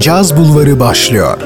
Caz Bulvarı başlıyor.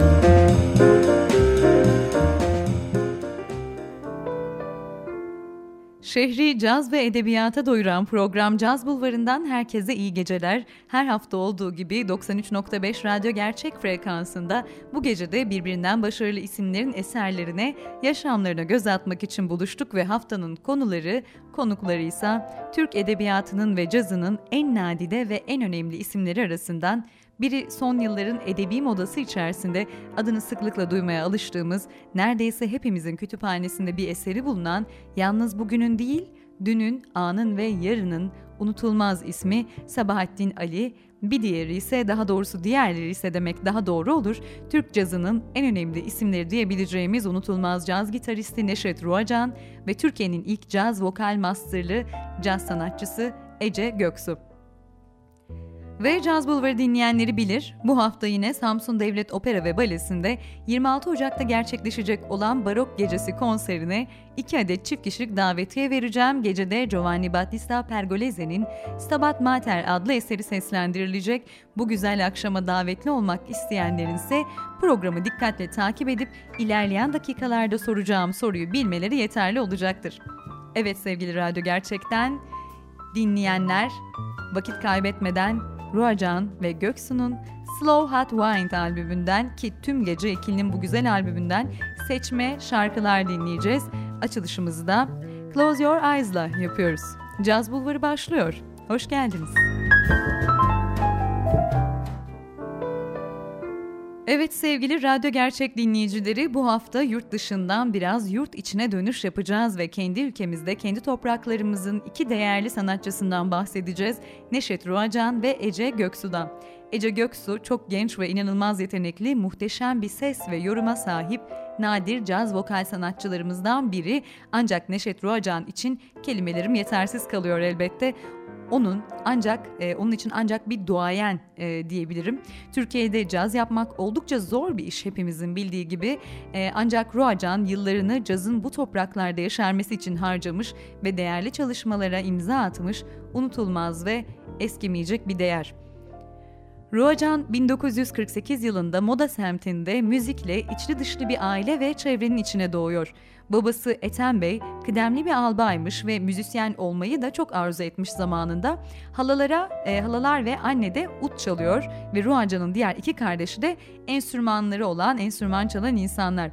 Şehri caz ve edebiyata doyuran program Caz Bulvarı'ndan herkese iyi geceler. Her hafta olduğu gibi 93.5 Radyo Gerçek frekansında bu gece de birbirinden başarılı isimlerin eserlerine, yaşamlarına göz atmak için buluştuk ve haftanın konuları, konukları ise Türk edebiyatının ve cazının en nadide ve en önemli isimleri arasından biri son yılların edebi modası içerisinde adını sıklıkla duymaya alıştığımız, neredeyse hepimizin kütüphanesinde bir eseri bulunan, yalnız bugünün değil, dünün, anın ve yarının unutulmaz ismi Sabahattin Ali, bir diğeri ise daha doğrusu diğerleri ise demek daha doğru olur. Türk cazının en önemli isimleri diyebileceğimiz unutulmaz caz gitaristi Neşet Ruacan ve Türkiye'nin ilk caz vokal masterlı caz sanatçısı Ece Göksu. Ve Caz Bulvarı dinleyenleri bilir, bu hafta yine Samsun Devlet Opera ve Balesi'nde 26 Ocak'ta gerçekleşecek olan Barok Gecesi konserine 2 adet çift kişilik davetiye vereceğim. Gecede Giovanni Battista Pergolese'nin Stabat Mater adlı eseri seslendirilecek. Bu güzel akşama davetli olmak isteyenlerin ise programı dikkatle takip edip ilerleyen dakikalarda soracağım soruyu bilmeleri yeterli olacaktır. Evet sevgili radyo gerçekten dinleyenler vakit kaybetmeden Ruacan ve Göksu'nun Slow Hot Wine albümünden ki tüm gece ikilinin bu güzel albümünden seçme şarkılar dinleyeceğiz. Açılışımızı da Close Your Eyes'la yapıyoruz. Caz Bulvarı başlıyor. Hoş geldiniz. Evet sevgili radyo gerçek dinleyicileri bu hafta yurt dışından biraz yurt içine dönüş yapacağız ve kendi ülkemizde kendi topraklarımızın iki değerli sanatçısından bahsedeceğiz. Neşet Ruacan ve Ece Göksu'dan. Ece Göksu çok genç ve inanılmaz yetenekli, muhteşem bir ses ve yoruma sahip nadir caz vokal sanatçılarımızdan biri. Ancak Neşet Ruacan için kelimelerim yetersiz kalıyor elbette onun ancak e, onun için ancak bir duayen e, diyebilirim. Türkiye'de caz yapmak oldukça zor bir iş hepimizin bildiği gibi. E, ancak Ruacan yıllarını cazın bu topraklarda yaşarması için harcamış ve değerli çalışmalara imza atmış, unutulmaz ve eskimeyecek bir değer. Ruacan 1948 yılında Moda semtinde müzikle içli dışlı bir aile ve çevrenin içine doğuyor. Babası Ethem Bey kıdemli bir albaymış ve müzisyen olmayı da çok arzu etmiş zamanında. Halalara, e, halalar ve anne de ut çalıyor ve Ruacan'ın diğer iki kardeşi de enstrümanları olan, enstrüman çalan insanlar.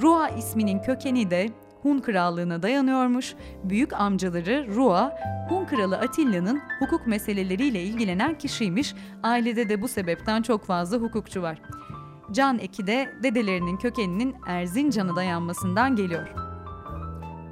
Rua isminin kökeni de Hun krallığına dayanıyormuş. Büyük amcaları Rua, Hun kralı Atilla'nın hukuk meseleleriyle ilgilenen kişiymiş. Ailede de bu sebepten çok fazla hukukçu var. Can eki de dedelerinin kökeninin Erzincan'a dayanmasından geliyor.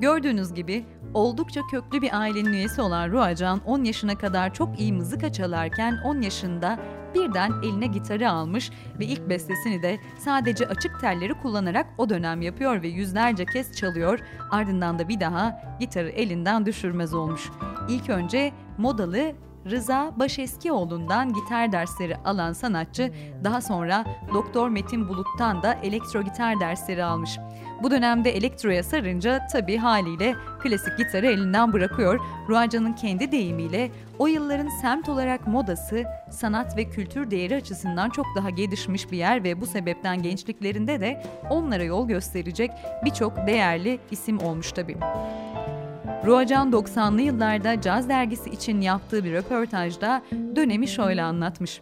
Gördüğünüz gibi oldukça köklü bir ailenin üyesi olan Ruacan 10 yaşına kadar çok iyi mızıka çalarken 10 yaşında birden eline gitarı almış ve ilk bestesini de sadece açık telleri kullanarak o dönem yapıyor ve yüzlerce kez çalıyor. Ardından da bir daha gitarı elinden düşürmez olmuş. İlk önce modalı Rıza Başeskioğlu'ndan gitar dersleri alan sanatçı daha sonra Doktor Metin Bulut'tan da elektro gitar dersleri almış. Bu dönemde elektroya sarınca tabii haliyle klasik gitarı elinden bırakıyor. Ruaca'nın kendi deyimiyle o yılların semt olarak modası, sanat ve kültür değeri açısından çok daha gelişmiş bir yer ve bu sebepten gençliklerinde de onlara yol gösterecek birçok değerli isim olmuş tabii. Ruacan 90'lı yıllarda Caz dergisi için yaptığı bir röportajda dönemi şöyle anlatmış.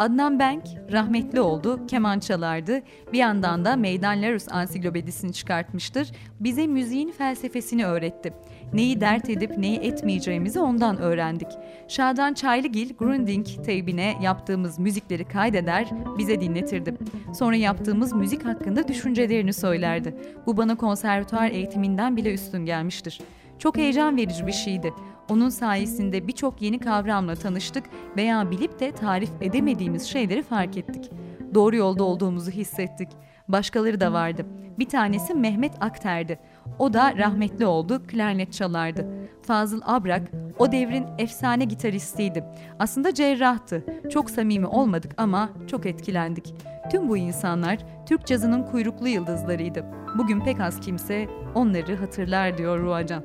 Adnan Bank rahmetli oldu, keman çalardı. Bir yandan da Meydan Larus ansiklopedisini çıkartmıştır. Bize müziğin felsefesini öğretti. Neyi dert edip neyi etmeyeceğimizi ondan öğrendik. Şadan Çaylıgil, Grunding teybine yaptığımız müzikleri kaydeder, bize dinletirdi. Sonra yaptığımız müzik hakkında düşüncelerini söylerdi. Bu bana konservatuar eğitiminden bile üstün gelmiştir. Çok heyecan verici bir şeydi. Onun sayesinde birçok yeni kavramla tanıştık veya bilip de tarif edemediğimiz şeyleri fark ettik. doğru yolda olduğumuzu hissettik. Başkaları da vardı. Bir tanesi Mehmet Akter'di. O da rahmetli oldu, klarnet çalardı. Fazıl Abrak o devrin efsane gitaristiydi. Aslında cerrahtı. Çok samimi olmadık ama çok etkilendik. Tüm bu insanlar Türk cazının kuyruklu yıldızlarıydı. Bugün pek az kimse onları hatırlar diyor Ruacan.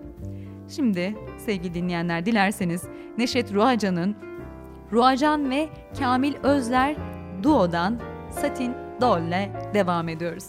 Şimdi sevgili dinleyenler dilerseniz Neşet Ruacan'ın Ruacan ve Kamil Özler Duo'dan Satin Doll'le devam ediyoruz.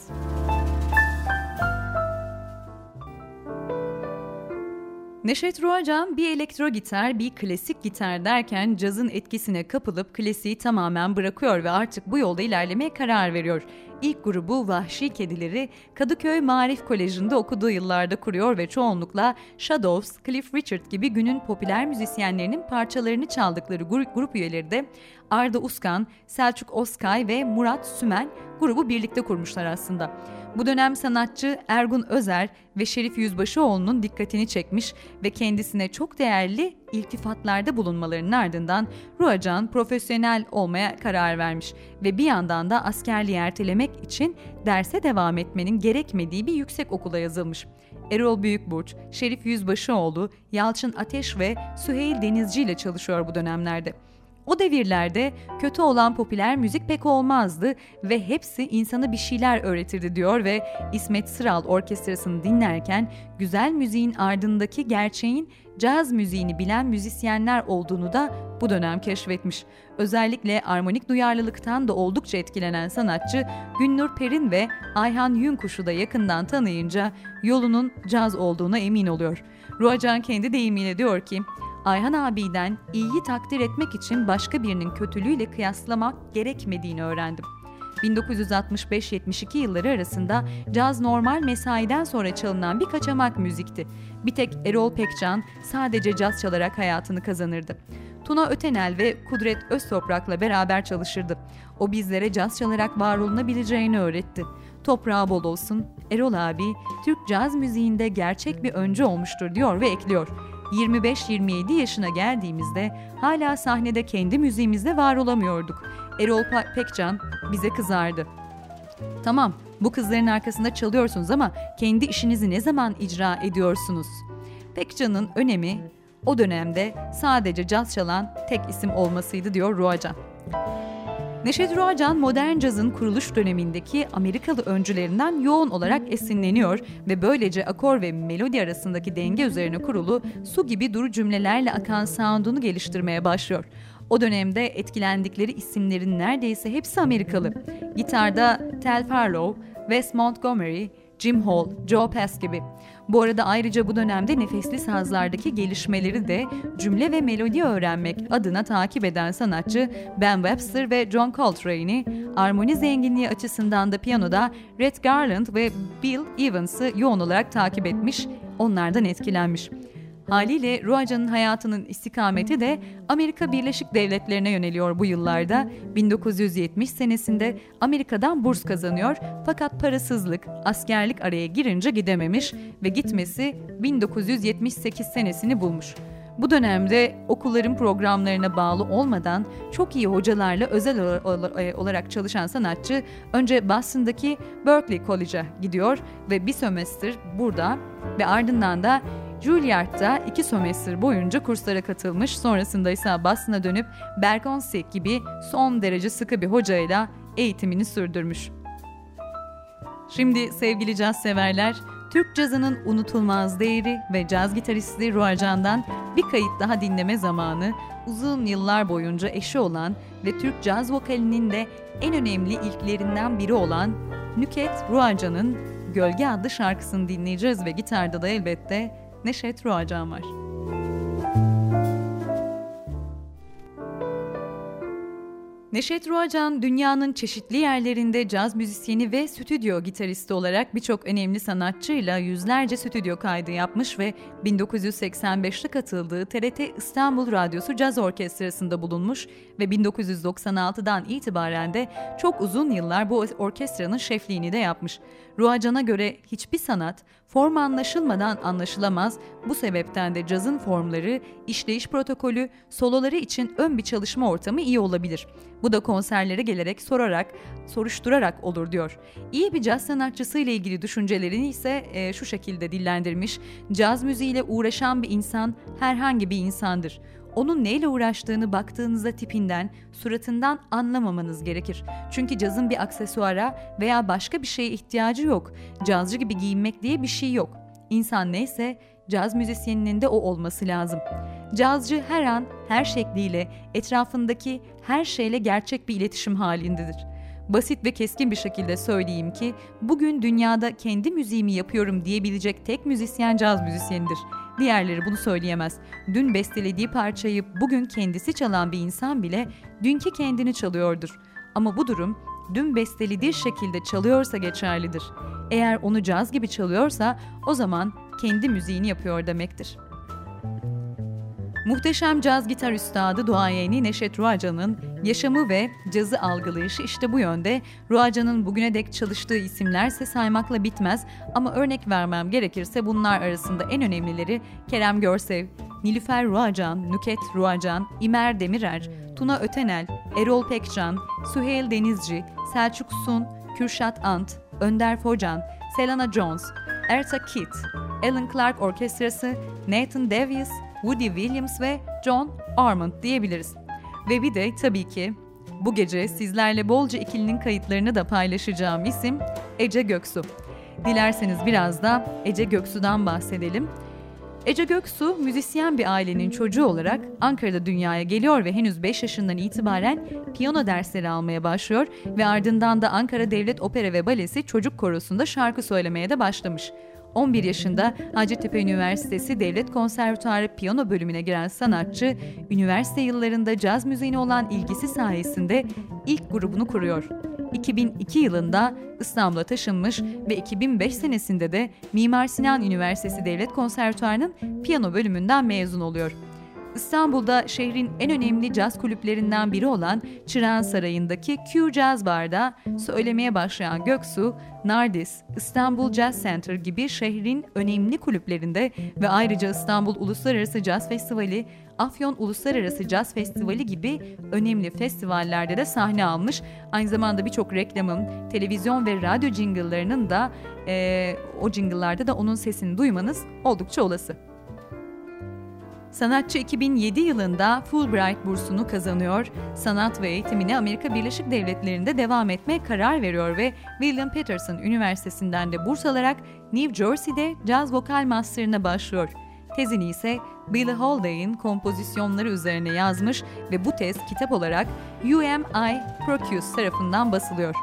Neşet Ruacan bir elektro gitar, bir klasik gitar derken cazın etkisine kapılıp klasiği tamamen bırakıyor ve artık bu yolda ilerlemeye karar veriyor. İlk grubu Vahşi Kedileri Kadıköy Marif Koleji'nde okuduğu yıllarda kuruyor ve çoğunlukla Shadows, Cliff Richard gibi günün popüler müzisyenlerinin parçalarını çaldıkları grup, grup üyeleri de Arda Uskan, Selçuk Oskay ve Murat Sümen grubu birlikte kurmuşlar aslında. Bu dönem sanatçı Ergun Özer ve Şerif Yüzbaşıoğlu'nun dikkatini çekmiş ve kendisine çok değerli iltifatlarda bulunmalarının ardından Ruacan profesyonel olmaya karar vermiş ve bir yandan da askerliği ertelemek için derse devam etmenin gerekmediği bir yüksek okula yazılmış. Erol Büyükburç, Şerif Yüzbaşıoğlu, Yalçın Ateş ve Süheyl Denizci ile çalışıyor bu dönemlerde. O devirlerde kötü olan popüler müzik pek olmazdı ve hepsi insana bir şeyler öğretirdi diyor ve İsmet Sıral orkestrasını dinlerken güzel müziğin ardındaki gerçeğin caz müziğini bilen müzisyenler olduğunu da bu dönem keşfetmiş. Özellikle armonik duyarlılıktan da oldukça etkilenen sanatçı Günnur Perin ve Ayhan Yünkuş'u da yakından tanıyınca yolunun caz olduğuna emin oluyor. Ruacan kendi deyimiyle diyor ki, Ayhan abiden iyiyi takdir etmek için başka birinin kötülüğüyle kıyaslamak gerekmediğini öğrendim. 1965-72 yılları arasında caz normal mesaiden sonra çalınan bir kaçamak müzikti. Bir tek Erol Pekcan sadece caz çalarak hayatını kazanırdı. Tuna Ötenel ve Kudret Öztoprak'la beraber çalışırdı. O bizlere caz çalarak var olunabileceğini öğretti. Toprağı bol olsun, Erol abi Türk caz müziğinde gerçek bir öncü olmuştur diyor ve ekliyor. 25-27 yaşına geldiğimizde hala sahnede kendi müziğimizde var olamıyorduk. Erol Pekcan bize kızardı. Tamam, bu kızların arkasında çalıyorsunuz ama kendi işinizi ne zaman icra ediyorsunuz? Pekcan'ın önemi o dönemde sadece caz çalan tek isim olmasıydı diyor Ruacan. Neşet Ruacan modern cazın kuruluş dönemindeki Amerikalı öncülerinden yoğun olarak esinleniyor ve böylece akor ve melodi arasındaki denge üzerine kurulu su gibi duru cümlelerle akan sound'unu geliştirmeye başlıyor. O dönemde etkilendikleri isimlerin neredeyse hepsi Amerikalı. Gitarda Tel Farlow, Wes Montgomery, Jim Hall, Joe Pass gibi. Bu arada ayrıca bu dönemde nefesli sazlardaki gelişmeleri de cümle ve melodi öğrenmek adına takip eden sanatçı Ben Webster ve John Coltrane'i, armoni zenginliği açısından da piyanoda Red Garland ve Bill Evans'ı yoğun olarak takip etmiş, onlardan etkilenmiş. Haliyle Ruaca'nın hayatının istikameti de Amerika Birleşik Devletleri'ne yöneliyor bu yıllarda. 1970 senesinde Amerika'dan burs kazanıyor fakat parasızlık, askerlik araya girince gidememiş ve gitmesi 1978 senesini bulmuş. Bu dönemde okulların programlarına bağlı olmadan çok iyi hocalarla özel e, olarak çalışan sanatçı önce Boston'daki Berkeley College'a gidiyor ve bir sömestr burada ve ardından da Juilliard'da iki sömestr boyunca kurslara katılmış, sonrasında ise Boston'a dönüp Berkonsey gibi son derece sıkı bir hocayla eğitimini sürdürmüş. Şimdi sevgili caz severler, Türk cazının unutulmaz değeri ve caz gitaristi Ruarcan'dan bir kayıt daha dinleme zamanı uzun yıllar boyunca eşi olan ve Türk caz vokalinin de en önemli ilklerinden biri olan Nüket Ruarcan'ın Gölge adlı şarkısını dinleyeceğiz ve gitarda da elbette Neşet Ruacan var. Neşet Ruacan dünyanın çeşitli yerlerinde caz müzisyeni ve stüdyo gitaristi olarak birçok önemli sanatçıyla yüzlerce stüdyo kaydı yapmış ve 1985'te katıldığı TRT İstanbul Radyosu Caz Orkestrası'nda bulunmuş ve 1996'dan itibaren de çok uzun yıllar bu orkestranın şefliğini de yapmış. Ruacan'a göre hiçbir sanat form anlaşılmadan anlaşılamaz. Bu sebepten de cazın formları, işleyiş protokolü, soloları için ön bir çalışma ortamı iyi olabilir. Bu da konserlere gelerek sorarak, soruşturarak olur diyor. İyi bir caz sanatçısı ile ilgili düşüncelerini ise e, şu şekilde dillendirmiş. Caz müziğiyle uğraşan bir insan herhangi bir insandır. Onun neyle uğraştığını baktığınızda tipinden, suratından anlamamanız gerekir. Çünkü cazın bir aksesuara veya başka bir şeye ihtiyacı yok. Cazcı gibi giyinmek diye bir şey yok. İnsan neyse caz müzisyeninin de o olması lazım. Cazcı her an, her şekliyle, etrafındaki her şeyle gerçek bir iletişim halindedir. Basit ve keskin bir şekilde söyleyeyim ki bugün dünyada kendi müziğimi yapıyorum diyebilecek tek müzisyen caz müzisyenidir. Diğerleri bunu söyleyemez. Dün bestelediği parçayı bugün kendisi çalan bir insan bile dünkü kendini çalıyordur. Ama bu durum dün bestelediği şekilde çalıyorsa geçerlidir. Eğer onu caz gibi çalıyorsa o zaman kendi müziğini yapıyor demektir. Muhteşem caz gitar üstadı duayeni Neşet Ruacan'ın yaşamı ve cazı algılayışı işte bu yönde. Ruacan'ın bugüne dek çalıştığı isimlerse saymakla bitmez ama örnek vermem gerekirse bunlar arasında en önemlileri Kerem Görsev, Nilüfer Ruacan, Nüket Ruacan, İmer Demirer, Tuna Ötenel, Erol Pekcan, Süheyl Denizci, Selçuk Sun, Kürşat Ant, Önder Focan, Selena Jones, Erta Kitt, Alan Clark Orkestrası, Nathan Davies, Woody Williams ve John Armand diyebiliriz. Ve bir de tabii ki bu gece sizlerle bolca ikilinin kayıtlarını da paylaşacağım isim Ece Göksu. Dilerseniz biraz da Ece Göksu'dan bahsedelim. Ece Göksu müzisyen bir ailenin çocuğu olarak Ankara'da dünyaya geliyor ve henüz 5 yaşından itibaren piyano dersleri almaya başlıyor ve ardından da Ankara Devlet Opera ve Balesi Çocuk Korosu'nda şarkı söylemeye de başlamış. 11 yaşında Hacettepe Üniversitesi Devlet Konservatuarı piyano bölümüne giren sanatçı, üniversite yıllarında caz müziğine olan ilgisi sayesinde ilk grubunu kuruyor. 2002 yılında İstanbul'a taşınmış ve 2005 senesinde de Mimar Sinan Üniversitesi Devlet Konservatuarı'nın piyano bölümünden mezun oluyor. İstanbul'da şehrin en önemli caz kulüplerinden biri olan Çırağan Sarayı'ndaki Q Jazz Bar'da söylemeye başlayan Göksu, Nardis, İstanbul Jazz Center gibi şehrin önemli kulüplerinde ve ayrıca İstanbul Uluslararası Caz Festivali, Afyon Uluslararası Caz Festivali gibi önemli festivallerde de sahne almış. Aynı zamanda birçok reklamın, televizyon ve radyo jingle'larının da e, o jingle'larda da onun sesini duymanız oldukça olası. Sanatçı 2007 yılında Fulbright bursunu kazanıyor, sanat ve eğitimine Amerika Birleşik Devletleri'nde devam etmeye karar veriyor ve William Peterson Üniversitesi'nden de burs alarak New Jersey'de caz vokal master'ına başlıyor. Tezini ise Billie Holiday'in kompozisyonları üzerine yazmış ve bu tez kitap olarak UMI Procuse tarafından basılıyor.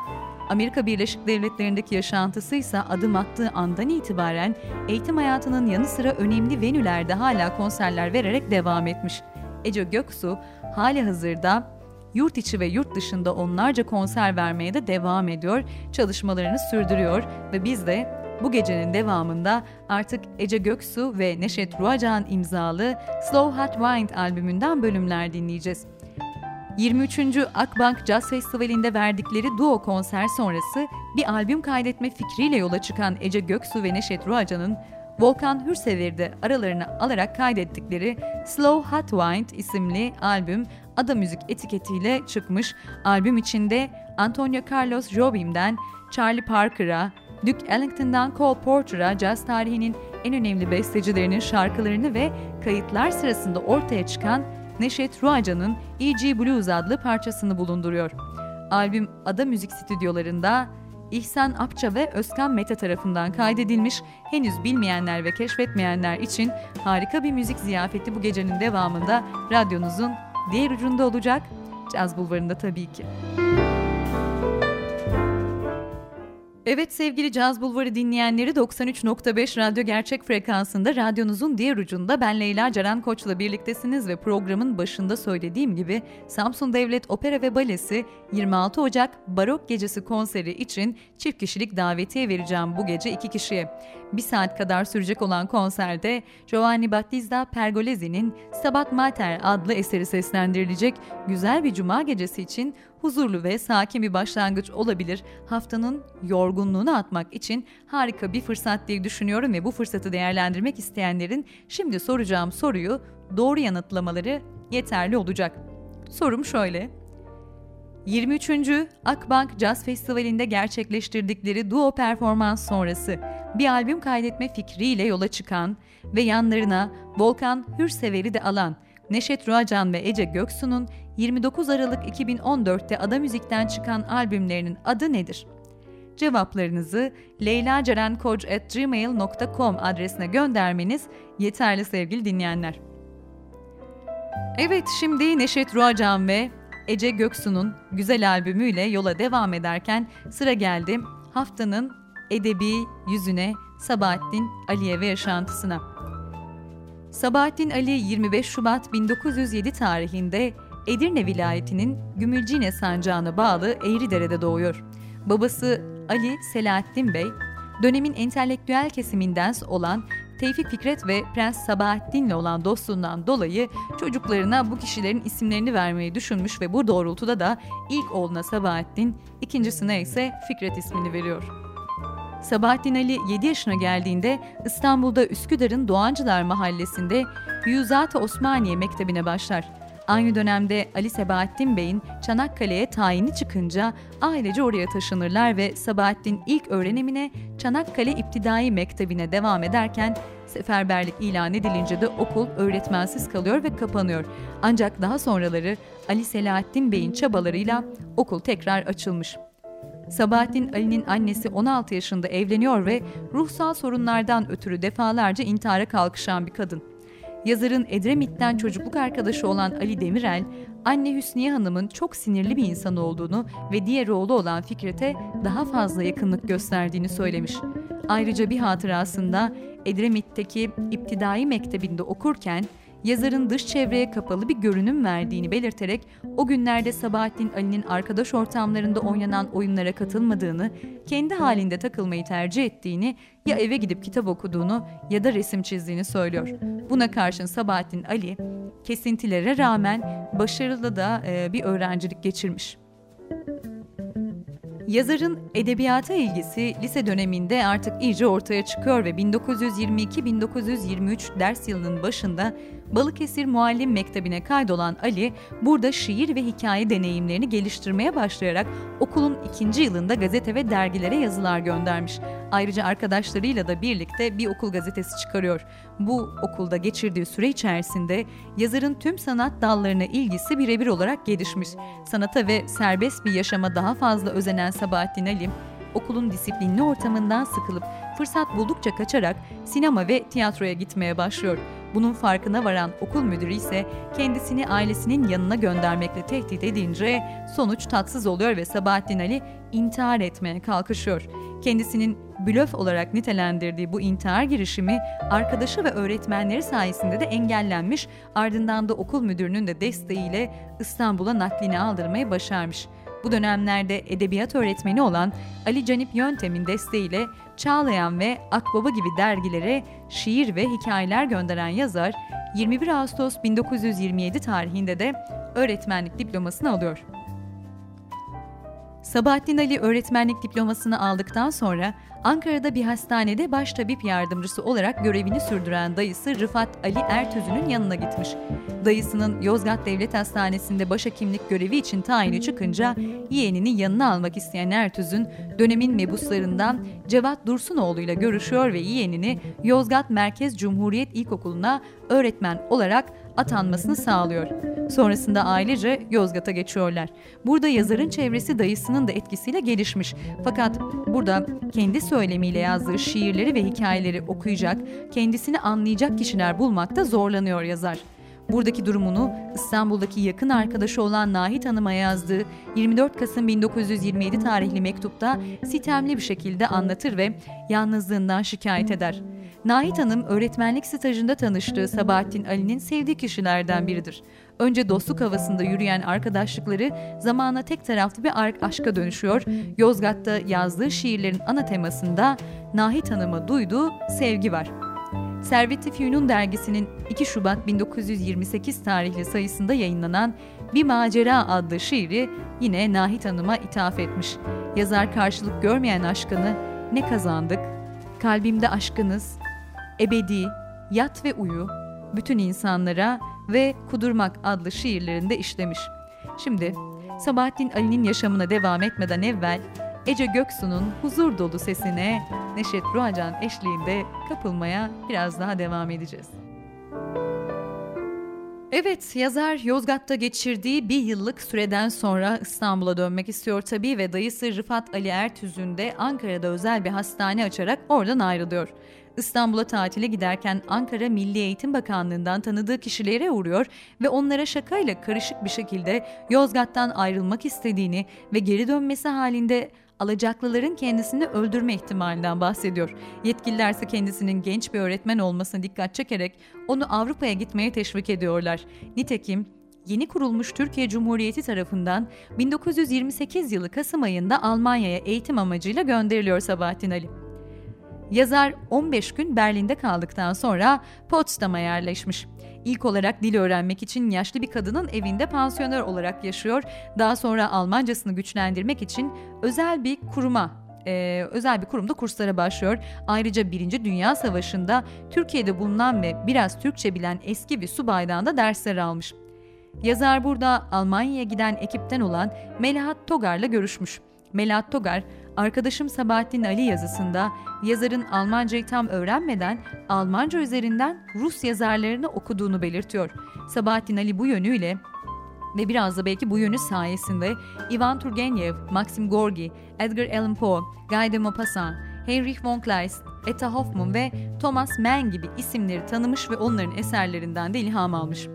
Amerika Birleşik Devletleri'ndeki yaşantısı ise adım attığı andan itibaren eğitim hayatının yanı sıra önemli venülerde hala konserler vererek devam etmiş. Ece Göksu hali hazırda yurt içi ve yurt dışında onlarca konser vermeye de devam ediyor, çalışmalarını sürdürüyor ve biz de bu gecenin devamında artık Ece Göksu ve Neşet Ruacan imzalı Slow Hot Wind albümünden bölümler dinleyeceğiz. 23. Akbank Jazz Festivali'nde verdikleri duo konser sonrası bir albüm kaydetme fikriyle yola çıkan Ece Göksu ve Neşet Ruacan'ın Volkan Hürsever'i aralarına alarak kaydettikleri Slow Hot Wind isimli albüm Ada Müzik etiketiyle çıkmış. Albüm içinde Antonio Carlos Jobim'den Charlie Parker'a, Duke Ellington'dan Cole Porter'a caz tarihinin en önemli bestecilerinin şarkılarını ve kayıtlar sırasında ortaya çıkan Neşet Ruaca'nın E.G. Blues adlı parçasını bulunduruyor. Albüm Ada Müzik Stüdyolarında İhsan Apça ve Özkan Mete tarafından kaydedilmiş, henüz bilmeyenler ve keşfetmeyenler için harika bir müzik ziyafeti bu gecenin devamında radyonuzun diğer ucunda olacak, Caz Bulvarı'nda tabii ki. Evet sevgili Caz Bulvarı dinleyenleri 93.5 radyo gerçek frekansında radyonuzun diğer ucunda ben Leyla Ceren Koç'la birliktesiniz ve programın başında söylediğim gibi Samsun Devlet Opera ve Balesi 26 Ocak Barok Gecesi konseri için çift kişilik davetiye vereceğim bu gece iki kişiye. Bir saat kadar sürecek olan konserde Giovanni Battista Pergolesi'nin Stabat Mater adlı eseri seslendirilecek güzel bir cuma gecesi için huzurlu ve sakin bir başlangıç olabilir. Haftanın yorgunluğunu atmak için harika bir fırsat diye düşünüyorum ve bu fırsatı değerlendirmek isteyenlerin şimdi soracağım soruyu doğru yanıtlamaları yeterli olacak. Sorum şöyle. 23. Akbank Jazz Festivali'nde gerçekleştirdikleri duo performans sonrası bir albüm kaydetme fikriyle yola çıkan ve yanlarına Volkan Hürsever'i de alan Neşet Ruacan ve Ece Göksu'nun 29 Aralık 2014'te Ada Müzik'ten çıkan albümlerinin adı nedir? Cevaplarınızı leylacerenkoc.gmail.com adresine göndermeniz yeterli sevgili dinleyenler. Evet şimdi Neşet Ruacan ve Ece Göksu'nun güzel albümüyle yola devam ederken sıra geldi haftanın edebi yüzüne Sabahattin Aliye ve yaşantısına. Sabahattin Ali 25 Şubat 1907 tarihinde Edirne vilayetinin Gümülcine sancağına bağlı Eğridere'de doğuyor. Babası Ali Selahattin Bey, dönemin entelektüel kesiminden olan Tevfik Fikret ve Prens Sabahattin'le olan dostluğundan dolayı çocuklarına bu kişilerin isimlerini vermeyi düşünmüş ve bu doğrultuda da ilk oğluna Sabahattin, ikincisine ise Fikret ismini veriyor. Sabahattin Ali 7 yaşına geldiğinde İstanbul'da Üsküdar'ın Doğancılar Mahallesi'nde Hüyuzat-ı Osmaniye Mektebi'ne başlar. Aynı dönemde Ali Sebahattin Bey'in Çanakkale'ye tayini çıkınca ailece oraya taşınırlar ve Sabahattin ilk öğrenimine Çanakkale İptidai Mektebi'ne devam ederken seferberlik ilan edilince de okul öğretmensiz kalıyor ve kapanıyor. Ancak daha sonraları Ali Selahattin Bey'in çabalarıyla okul tekrar açılmış. Sabahattin Ali'nin annesi 16 yaşında evleniyor ve ruhsal sorunlardan ötürü defalarca intihara kalkışan bir kadın. Yazarın Edremit'ten çocukluk arkadaşı olan Ali Demirel, anne Hüsniye Hanım'ın çok sinirli bir insan olduğunu ve diğer oğlu olan Fikret'e daha fazla yakınlık gösterdiğini söylemiş. Ayrıca bir hatırasında Edremit'teki İptidai Mektebi'nde okurken yazarın dış çevreye kapalı bir görünüm verdiğini belirterek o günlerde Sabahattin Ali'nin arkadaş ortamlarında oynanan oyunlara katılmadığını, kendi halinde takılmayı tercih ettiğini, ya eve gidip kitap okuduğunu ya da resim çizdiğini söylüyor. Buna karşın Sabahattin Ali kesintilere rağmen başarılı da bir öğrencilik geçirmiş. Yazarın edebiyata ilgisi lise döneminde artık iyice ortaya çıkıyor ve 1922-1923 ders yılının başında Balıkesir Muallim Mektebi'ne kaydolan Ali, burada şiir ve hikaye deneyimlerini geliştirmeye başlayarak okulun ikinci yılında gazete ve dergilere yazılar göndermiş. Ayrıca arkadaşlarıyla da birlikte bir okul gazetesi çıkarıyor. Bu okulda geçirdiği süre içerisinde yazarın tüm sanat dallarına ilgisi birebir olarak gelişmiş. Sanata ve serbest bir yaşama daha fazla özenen Sabahattin Ali, okulun disiplinli ortamından sıkılıp fırsat buldukça kaçarak sinema ve tiyatroya gitmeye başlıyor. Bunun farkına varan okul müdürü ise kendisini ailesinin yanına göndermekle tehdit edince sonuç tatsız oluyor ve Sabahattin Ali intihar etmeye kalkışıyor. Kendisinin blöf olarak nitelendirdiği bu intihar girişimi arkadaşı ve öğretmenleri sayesinde de engellenmiş ardından da okul müdürünün de desteğiyle İstanbul'a naklini aldırmayı başarmış. Bu dönemlerde edebiyat öğretmeni olan Ali Canip Yöntem'in desteğiyle Çağlayan ve Akbaba gibi dergilere şiir ve hikayeler gönderen yazar 21 Ağustos 1927 tarihinde de öğretmenlik diplomasını alıyor. Sabahattin Ali öğretmenlik diplomasını aldıktan sonra Ankara'da bir hastanede baş tabip yardımcısı olarak görevini sürdüren dayısı Rıfat Ali Ertözü'nün yanına gitmiş. Dayısının Yozgat Devlet Hastanesi'nde başhekimlik görevi için tayini çıkınca yeğenini yanına almak isteyen Ertözün dönemin mebuslarından Cevat Dursunoğlu ile görüşüyor ve yeğenini Yozgat Merkez Cumhuriyet İlkokulu'na öğretmen olarak atanmasını sağlıyor. Sonrasında ailece Yozgat'a geçiyorlar. Burada yazarın çevresi dayısının da etkisiyle gelişmiş. Fakat burada kendi söylemiyle yazdığı şiirleri ve hikayeleri okuyacak, kendisini anlayacak kişiler bulmakta zorlanıyor yazar. Buradaki durumunu İstanbul'daki yakın arkadaşı olan Nahit Hanım'a yazdığı 24 Kasım 1927 tarihli mektupta sitemli bir şekilde anlatır ve yalnızlığından şikayet eder. Nahit Hanım öğretmenlik stajında tanıştığı Sabahattin Ali'nin sevdiği kişilerden biridir. Önce dostluk havasında yürüyen arkadaşlıkları zamana tek taraflı bir aşka dönüşüyor. Yozgat'ta yazdığı şiirlerin ana temasında Nahit Hanım'a duyduğu sevgi var. Servet-i Fünun dergisinin 2 Şubat 1928 tarihli sayısında yayınlanan Bir Macera adlı şiiri yine Nahit Hanım'a ithaf etmiş. Yazar karşılık görmeyen aşkını ne kazandık? Kalbimde aşkınız, ebedi, yat ve uyu, bütün insanlara ve Kudurmak adlı şiirlerinde işlemiş. Şimdi Sabahattin Ali'nin yaşamına devam etmeden evvel Ece Göksu'nun huzur dolu sesine Neşet Ruacan eşliğinde kapılmaya biraz daha devam edeceğiz. Evet, yazar Yozgat'ta geçirdiği bir yıllık süreden sonra İstanbul'a dönmek istiyor tabii ve dayısı Rıfat Ali Ertüz'ün de Ankara'da özel bir hastane açarak oradan ayrılıyor. İstanbul'a tatile giderken Ankara Milli Eğitim Bakanlığı'ndan tanıdığı kişilere uğruyor ve onlara şakayla karışık bir şekilde Yozgat'tan ayrılmak istediğini ve geri dönmesi halinde alacaklıların kendisini öldürme ihtimalinden bahsediyor. Yetkililer ise kendisinin genç bir öğretmen olmasına dikkat çekerek onu Avrupa'ya gitmeye teşvik ediyorlar. Nitekim yeni kurulmuş Türkiye Cumhuriyeti tarafından 1928 yılı Kasım ayında Almanya'ya eğitim amacıyla gönderiliyor Sabahattin Ali. Yazar 15 gün Berlin'de kaldıktan sonra Potsdam'a yerleşmiş. İlk olarak dil öğrenmek için yaşlı bir kadının evinde pansiyoner olarak yaşıyor. Daha sonra Almancasını güçlendirmek için özel bir kuruma e, özel bir kurumda kurslara başlıyor. Ayrıca Birinci Dünya Savaşı'nda Türkiye'de bulunan ve biraz Türkçe bilen eski bir subaydan da dersler almış. Yazar burada Almanya'ya giden ekipten olan Melahat Togar'la görüşmüş. Melahat Togar, arkadaşım Sabahattin Ali yazısında yazarın Almancayı tam öğrenmeden Almanca üzerinden Rus yazarlarını okuduğunu belirtiyor. Sabahattin Ali bu yönüyle ve biraz da belki bu yönü sayesinde Ivan Turgenev, Maxim Gorki, Edgar Allan Poe, Guy de Maupassant, Heinrich von Kleist, Etta Hoffmann ve Thomas Mann gibi isimleri tanımış ve onların eserlerinden de ilham almış.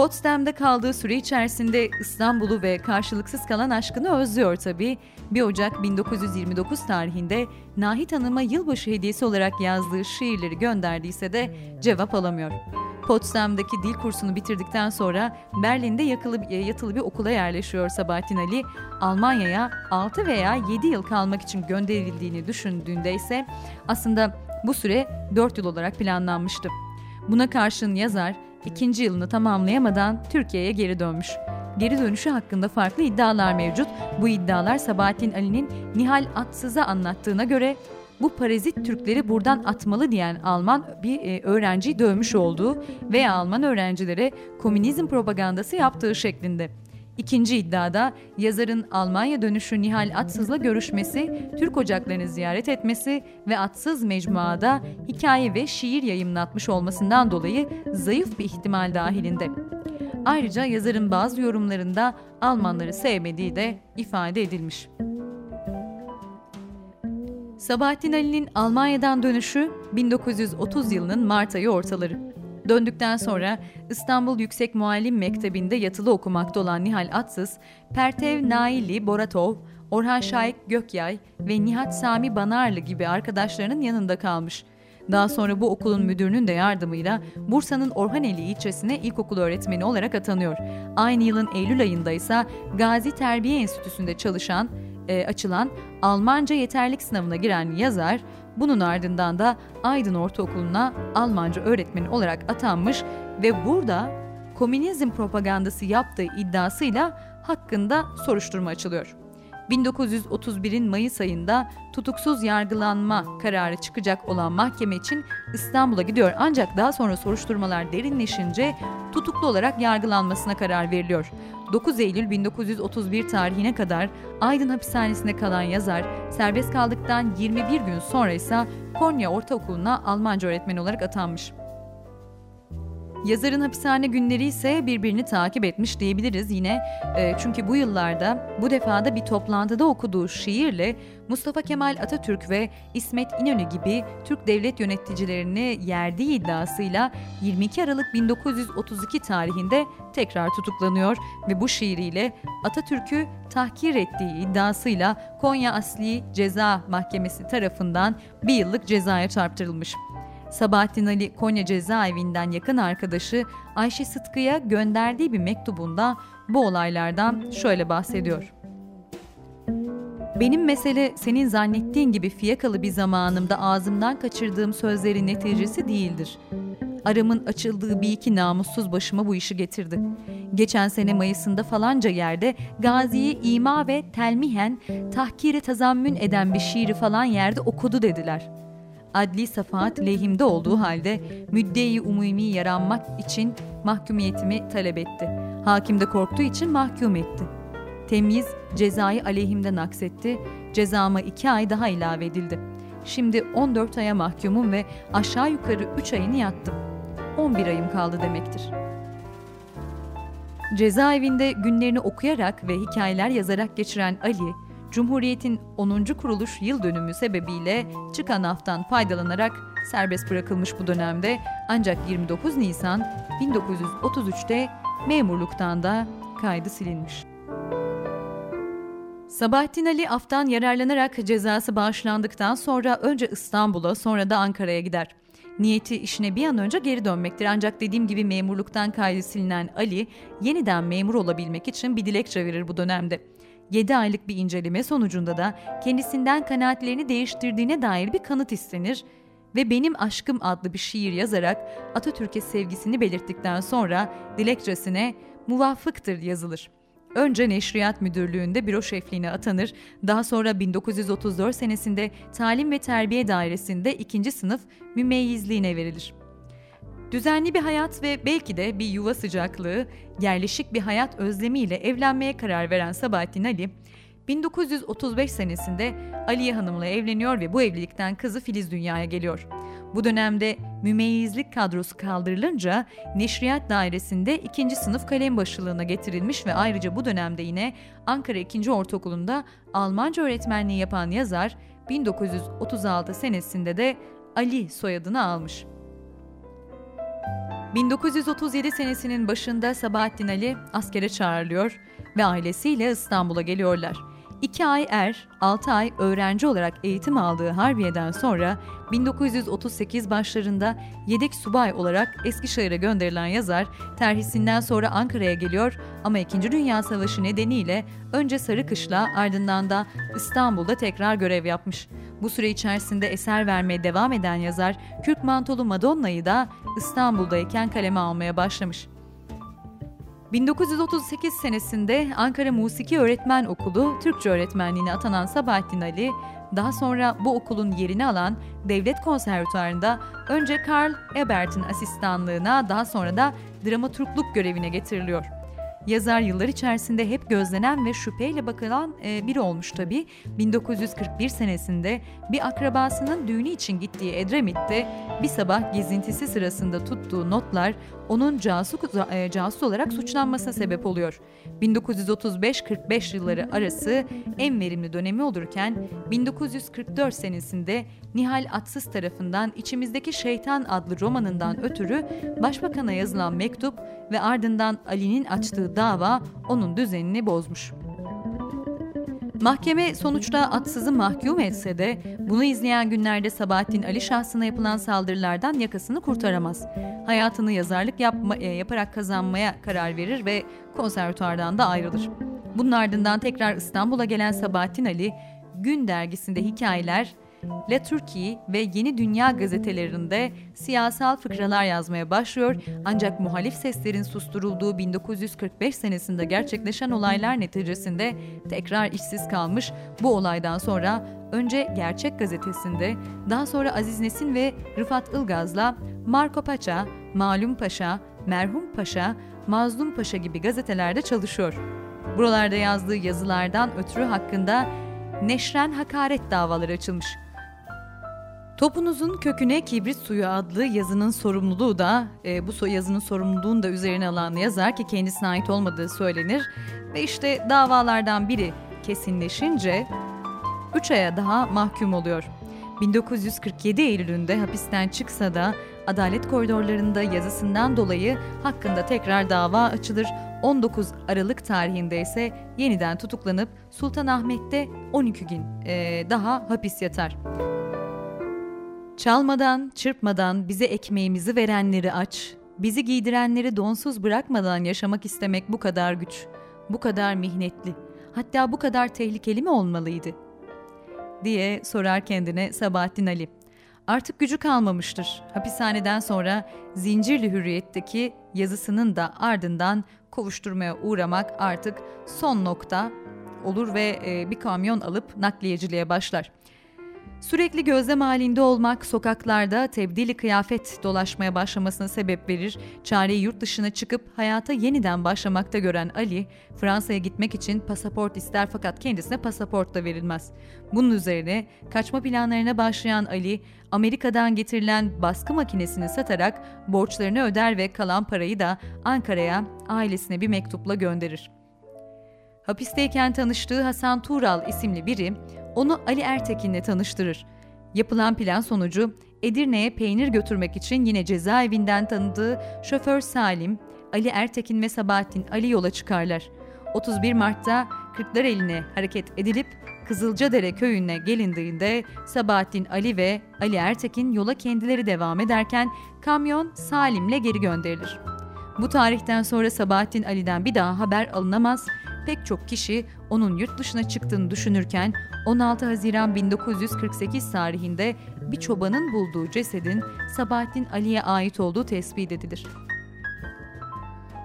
Potsdam'da kaldığı süre içerisinde İstanbul'u ve karşılıksız kalan aşkını özlüyor tabii. 1 Ocak 1929 tarihinde Nahit Hanım'a yılbaşı hediyesi olarak yazdığı şiirleri gönderdiyse de cevap alamıyor. Potsdam'daki dil kursunu bitirdikten sonra Berlin'de yakılı, yatılı bir okula yerleşiyor Sabahattin Ali. Almanya'ya 6 veya 7 yıl kalmak için gönderildiğini düşündüğünde ise aslında bu süre 4 yıl olarak planlanmıştı. Buna karşın yazar ikinci yılını tamamlayamadan Türkiye'ye geri dönmüş. Geri dönüşü hakkında farklı iddialar mevcut. Bu iddialar Sabahattin Ali'nin Nihal Atsız'a anlattığına göre bu parazit Türkleri buradan atmalı diyen Alman bir e, öğrenciyi dövmüş olduğu veya Alman öğrencilere komünizm propagandası yaptığı şeklinde. İkinci iddiada yazarın Almanya dönüşü Nihal Atsız'la görüşmesi, Türk ocaklarını ziyaret etmesi ve Atsız mecmuada hikaye ve şiir yayımlatmış olmasından dolayı zayıf bir ihtimal dahilinde. Ayrıca yazarın bazı yorumlarında Almanları sevmediği de ifade edilmiş. Sabahattin Ali'nin Almanya'dan dönüşü 1930 yılının Mart ayı ortaları. Döndükten sonra İstanbul Yüksek Muallim Mektebi'nde yatılı okumakta olan Nihal Atsız, Pertev Naili Boratov, Orhan Şahik Gökyay ve Nihat Sami Banarlı gibi arkadaşlarının yanında kalmış. Daha sonra bu okulun müdürünün de yardımıyla Bursa'nın Orhaneli ilçesine ilkokul öğretmeni olarak atanıyor. Aynı yılın Eylül ayında ise Gazi Terbiye Enstitüsü'nde çalışan, e, açılan Almanca yeterlik sınavına giren yazar, bunun ardından da Aydın Ortaokulu'na Almanca öğretmeni olarak atanmış ve burada komünizm propagandası yaptığı iddiasıyla hakkında soruşturma açılıyor. 1931'in Mayıs ayında tutuksuz yargılanma kararı çıkacak olan mahkeme için İstanbul'a gidiyor ancak daha sonra soruşturmalar derinleşince tutuklu olarak yargılanmasına karar veriliyor. 9 Eylül 1931 tarihine kadar Aydın hapishanesinde kalan yazar serbest kaldıktan 21 gün sonra ise Konya Ortaokulu'na Almanca öğretmeni olarak atanmış. Yazarın hapishane günleri ise birbirini takip etmiş diyebiliriz yine. E, çünkü bu yıllarda bu defada bir toplantıda okuduğu şiirle Mustafa Kemal Atatürk ve İsmet İnönü gibi Türk devlet yöneticilerini yerdiği iddiasıyla 22 Aralık 1932 tarihinde tekrar tutuklanıyor ve bu şiiriyle Atatürk'ü tahkir ettiği iddiasıyla Konya Asli Ceza Mahkemesi tarafından bir yıllık cezaya çarptırılmış. Sabahattin Ali Konya cezaevinden yakın arkadaşı Ayşe Sıtkı'ya gönderdiği bir mektubunda bu olaylardan şöyle bahsediyor. Benim mesele senin zannettiğin gibi fiyakalı bir zamanımda ağzımdan kaçırdığım sözlerin neticesi değildir. Aramın açıldığı bir iki namussuz başıma bu işi getirdi. Geçen sene Mayıs'ında falanca yerde Gazi'yi ima ve telmihen tahkiri tazammün eden bir şiiri falan yerde okudu dediler.'' Adli safahat lehimde olduğu halde müddeyi umumi yaranmak için mahkumiyetimi talep etti. Hakim de korktuğu için mahkum etti. Temyiz cezayı aleyhimden aksetti. Cezama iki ay daha ilave edildi. Şimdi 14 aya mahkumum ve aşağı yukarı 3 ayını yattım. 11 ayım kaldı demektir. Cezaevinde günlerini okuyarak ve hikayeler yazarak geçiren Ali, Cumhuriyet'in 10. kuruluş yıl dönümü sebebiyle çıkan haftan faydalanarak serbest bırakılmış bu dönemde ancak 29 Nisan 1933'te memurluktan da kaydı silinmiş. Sabahattin Ali aftan yararlanarak cezası bağışlandıktan sonra önce İstanbul'a sonra da Ankara'ya gider. Niyeti işine bir an önce geri dönmektir ancak dediğim gibi memurluktan kaydı silinen Ali yeniden memur olabilmek için bir dilekçe verir bu dönemde. 7 aylık bir inceleme sonucunda da kendisinden kanaatlerini değiştirdiğine dair bir kanıt istenir ve Benim Aşkım adlı bir şiir yazarak Atatürk'e sevgisini belirttikten sonra dilekçesine muvaffıktır yazılır. Önce Neşriyat Müdürlüğü'nde büro şefliğine atanır, daha sonra 1934 senesinde Talim ve Terbiye Dairesi'nde ikinci sınıf mümeyyizliğine verilir. Düzenli bir hayat ve belki de bir yuva sıcaklığı, yerleşik bir hayat özlemiyle evlenmeye karar veren Sabahattin Ali, 1935 senesinde Aliye Hanım'la evleniyor ve bu evlilikten kızı Filiz dünyaya geliyor. Bu dönemde mümeyyizlik kadrosu kaldırılınca Neşriyat Dairesi'nde ikinci sınıf kalem başlığına getirilmiş ve ayrıca bu dönemde yine Ankara 2. Ortaokulu'nda Almanca öğretmenliği yapan yazar 1936 senesinde de Ali soyadını almış. 1937 senesinin başında Sabahattin Ali askere çağrılıyor ve ailesiyle İstanbul'a geliyorlar. 2 ay er, 6 ay öğrenci olarak eğitim aldığı Harbiye'den sonra 1938 başlarında yedek subay olarak Eskişehir'e gönderilen yazar terhisinden sonra Ankara'ya geliyor ama 2. Dünya Savaşı nedeniyle önce Sarıkışla ardından da İstanbul'da tekrar görev yapmış. Bu süre içerisinde eser vermeye devam eden yazar Kürk Mantolu Madonna'yı da İstanbul'dayken kaleme almaya başlamış. 1938 senesinde Ankara Musiki Öğretmen Okulu Türkçe öğretmenliğine atanan Sabahattin Ali, daha sonra bu okulun yerini alan Devlet Konservatuarı'nda önce Karl Ebert'in asistanlığına daha sonra da dramaturgluk görevine getiriliyor. Yazar yıllar içerisinde hep gözlenen ve şüpheyle bakılan e, biri olmuş tabi. 1941 senesinde bir akrabasının düğünü için gittiği Edremit'te bir sabah gezintisi sırasında tuttuğu notlar onun casus, e, casus olarak suçlanmasına sebep oluyor. 1935-45 yılları arası en verimli dönemi olurken 1944 senesinde Nihal Atsız tarafından İçimizdeki Şeytan adlı romanından ötürü başbakana yazılan mektup ve ardından Ali'nin açtığı dava onun düzenini bozmuş. Mahkeme sonuçta Atsız'ı mahkum etse de bunu izleyen günlerde Sabahattin Ali şahsına yapılan saldırılardan yakasını kurtaramaz. Hayatını yazarlık yapma, e, yaparak kazanmaya karar verir ve konservatuardan da ayrılır. Bunun ardından tekrar İstanbul'a gelen Sabahattin Ali, Gün dergisinde hikayeler, La Turki ve Yeni Dünya gazetelerinde siyasal fıkralar yazmaya başlıyor ancak muhalif seslerin susturulduğu 1945 senesinde gerçekleşen olaylar neticesinde tekrar işsiz kalmış. Bu olaydan sonra önce Gerçek gazetesinde daha sonra Aziz Nesin ve Rıfat Ilgaz'la Marco Paşa, Malum Paşa, Merhum Paşa, Mazlum Paşa gibi gazetelerde çalışıyor. Buralarda yazdığı yazılardan ötürü hakkında neşren hakaret davaları açılmış. Topunuzun köküne kibrit suyu adlı yazının sorumluluğu da e, bu yazının sorumluluğunu da üzerine alan yazar ki kendisine ait olmadığı söylenir ve işte davalardan biri kesinleşince 3 aya daha mahkum oluyor. 1947 Eylül'ünde hapisten çıksa da adalet koridorlarında yazısından dolayı hakkında tekrar dava açılır. 19 Aralık tarihinde ise yeniden tutuklanıp Sultanahmet'te 12 gün e, daha hapis yatar. Çalmadan, çırpmadan bize ekmeğimizi verenleri aç, bizi giydirenleri donsuz bırakmadan yaşamak istemek bu kadar güç, bu kadar mihnetli, hatta bu kadar tehlikeli mi olmalıydı? diye sorar kendine Sabahattin Ali. Artık gücü kalmamıştır. Hapishaneden sonra Zincirli Hürriyet'teki yazısının da ardından kovuşturmaya uğramak artık son nokta olur ve bir kamyon alıp nakliyeciliğe başlar. Sürekli gözlem halinde olmak sokaklarda tebdili kıyafet dolaşmaya başlamasına sebep verir. Çareyi yurt dışına çıkıp hayata yeniden başlamakta gören Ali, Fransa'ya gitmek için pasaport ister fakat kendisine pasaport da verilmez. Bunun üzerine kaçma planlarına başlayan Ali, Amerika'dan getirilen baskı makinesini satarak borçlarını öder ve kalan parayı da Ankara'ya ailesine bir mektupla gönderir. Hapisteyken tanıştığı Hasan Tural isimli biri onu Ali Ertekin'le tanıştırır. Yapılan plan sonucu Edirne'ye peynir götürmek için yine cezaevinden tanıdığı şoför Salim, Ali Ertekin ve Sabahattin Ali yola çıkarlar. 31 Mart'ta eline hareket edilip Kızılcadere köyüne gelindiğinde Sabahattin Ali ve Ali Ertekin yola kendileri devam ederken kamyon Salim'le geri gönderilir. Bu tarihten sonra Sabahattin Ali'den bir daha haber alınamaz pek çok kişi onun yurt dışına çıktığını düşünürken 16 Haziran 1948 tarihinde bir çobanın bulduğu cesedin Sabahattin Ali'ye ait olduğu tespit edilir.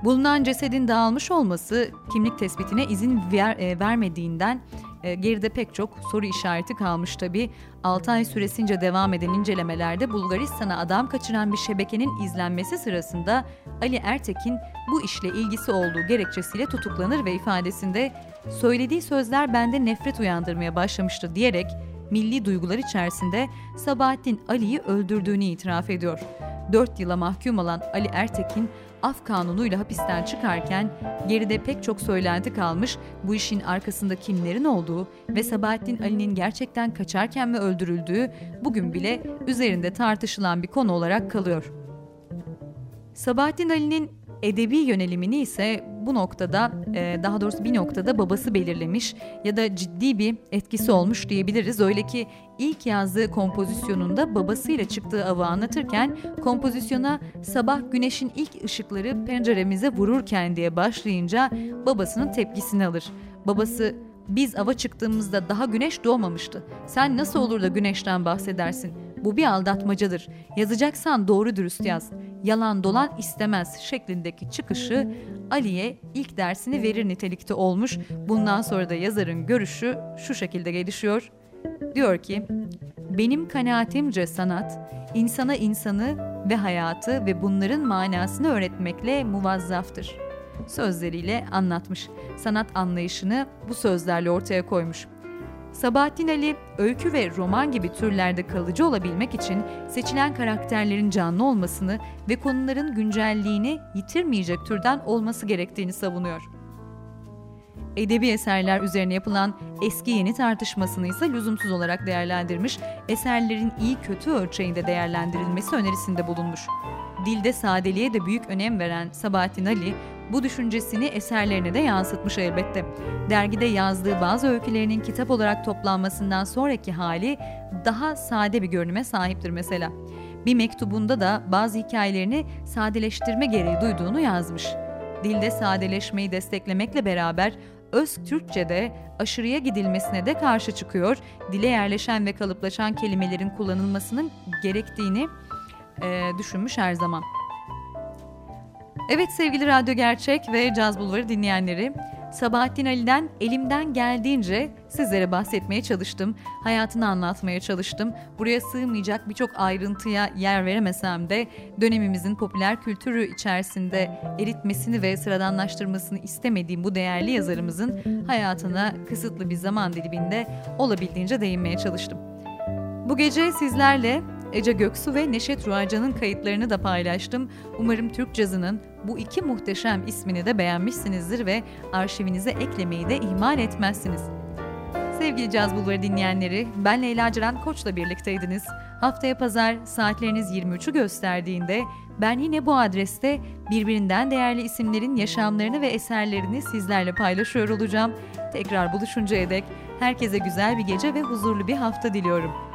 Bulunan cesedin dağılmış olması kimlik tespitine izin ver, e, vermediğinden e, geride pek çok soru işareti kalmış tabi. 6 ay süresince devam eden incelemelerde Bulgaristan'a adam kaçıran bir şebekenin izlenmesi sırasında Ali Ertekin bu işle ilgisi olduğu gerekçesiyle tutuklanır ve ifadesinde söylediği sözler bende nefret uyandırmaya başlamıştı diyerek milli duygular içerisinde Sabahattin Ali'yi öldürdüğünü itiraf ediyor. 4 yıla mahkum olan Ali Ertekin af kanunuyla hapisten çıkarken geride pek çok söylenti kalmış bu işin arkasında kimlerin olduğu ve Sabahattin Ali'nin gerçekten kaçarken mi öldürüldüğü bugün bile üzerinde tartışılan bir konu olarak kalıyor. Sabahattin Ali'nin edebi yönelimini ise bu noktada e, daha doğrusu bir noktada babası belirlemiş ya da ciddi bir etkisi olmuş diyebiliriz. Öyle ki ilk yazdığı kompozisyonunda babasıyla çıktığı avı anlatırken kompozisyona sabah güneşin ilk ışıkları penceremize vururken diye başlayınca babasının tepkisini alır. Babası biz ava çıktığımızda daha güneş doğmamıştı. Sen nasıl olur da güneşten bahsedersin? Bu bir aldatmacadır. Yazacaksan doğru dürüst yaz. Yalan dolan istemez şeklindeki çıkışı Ali'ye ilk dersini verir nitelikte olmuş. Bundan sonra da yazarın görüşü şu şekilde gelişiyor. Diyor ki, benim kanaatimce sanat, insana insanı ve hayatı ve bunların manasını öğretmekle muvazzaftır. Sözleriyle anlatmış. Sanat anlayışını bu sözlerle ortaya koymuş. Sabahattin Ali, öykü ve roman gibi türlerde kalıcı olabilmek için seçilen karakterlerin canlı olmasını ve konuların güncelliğini yitirmeyecek türden olması gerektiğini savunuyor. Edebi eserler üzerine yapılan eski yeni tartışmasını ise lüzumsuz olarak değerlendirmiş, eserlerin iyi kötü ölçeğinde değerlendirilmesi önerisinde bulunmuş. Dilde sadeliğe de büyük önem veren Sabahattin Ali, bu düşüncesini eserlerine de yansıtmış elbette. Dergide yazdığı bazı öykülerinin kitap olarak toplanmasından sonraki hali daha sade bir görünüme sahiptir mesela. Bir mektubunda da bazı hikayelerini sadeleştirme gereği duyduğunu yazmış. Dilde sadeleşmeyi desteklemekle beraber öz Türkçe'de aşırıya gidilmesine de karşı çıkıyor. Dile yerleşen ve kalıplaşan kelimelerin kullanılmasının gerektiğini e, düşünmüş her zaman. Evet sevgili Radyo Gerçek ve Caz Bulvarı dinleyenleri, Sabahattin Ali'den elimden geldiğince sizlere bahsetmeye çalıştım. Hayatını anlatmaya çalıştım. Buraya sığmayacak birçok ayrıntıya yer veremesem de dönemimizin popüler kültürü içerisinde eritmesini ve sıradanlaştırmasını istemediğim bu değerli yazarımızın hayatına kısıtlı bir zaman diliminde olabildiğince değinmeye çalıştım. Bu gece sizlerle Ece Göksu ve Neşet Ruacan'ın kayıtlarını da paylaştım. Umarım Türk cazının bu iki muhteşem ismini de beğenmişsinizdir ve arşivinize eklemeyi de ihmal etmezsiniz. Sevgili Caz Bulvarı dinleyenleri, ben Leyla Ceren Koç'la birlikteydiniz. Haftaya pazar saatleriniz 23'ü gösterdiğinde ben yine bu adreste birbirinden değerli isimlerin yaşamlarını ve eserlerini sizlerle paylaşıyor olacağım. Tekrar buluşuncaya dek herkese güzel bir gece ve huzurlu bir hafta diliyorum.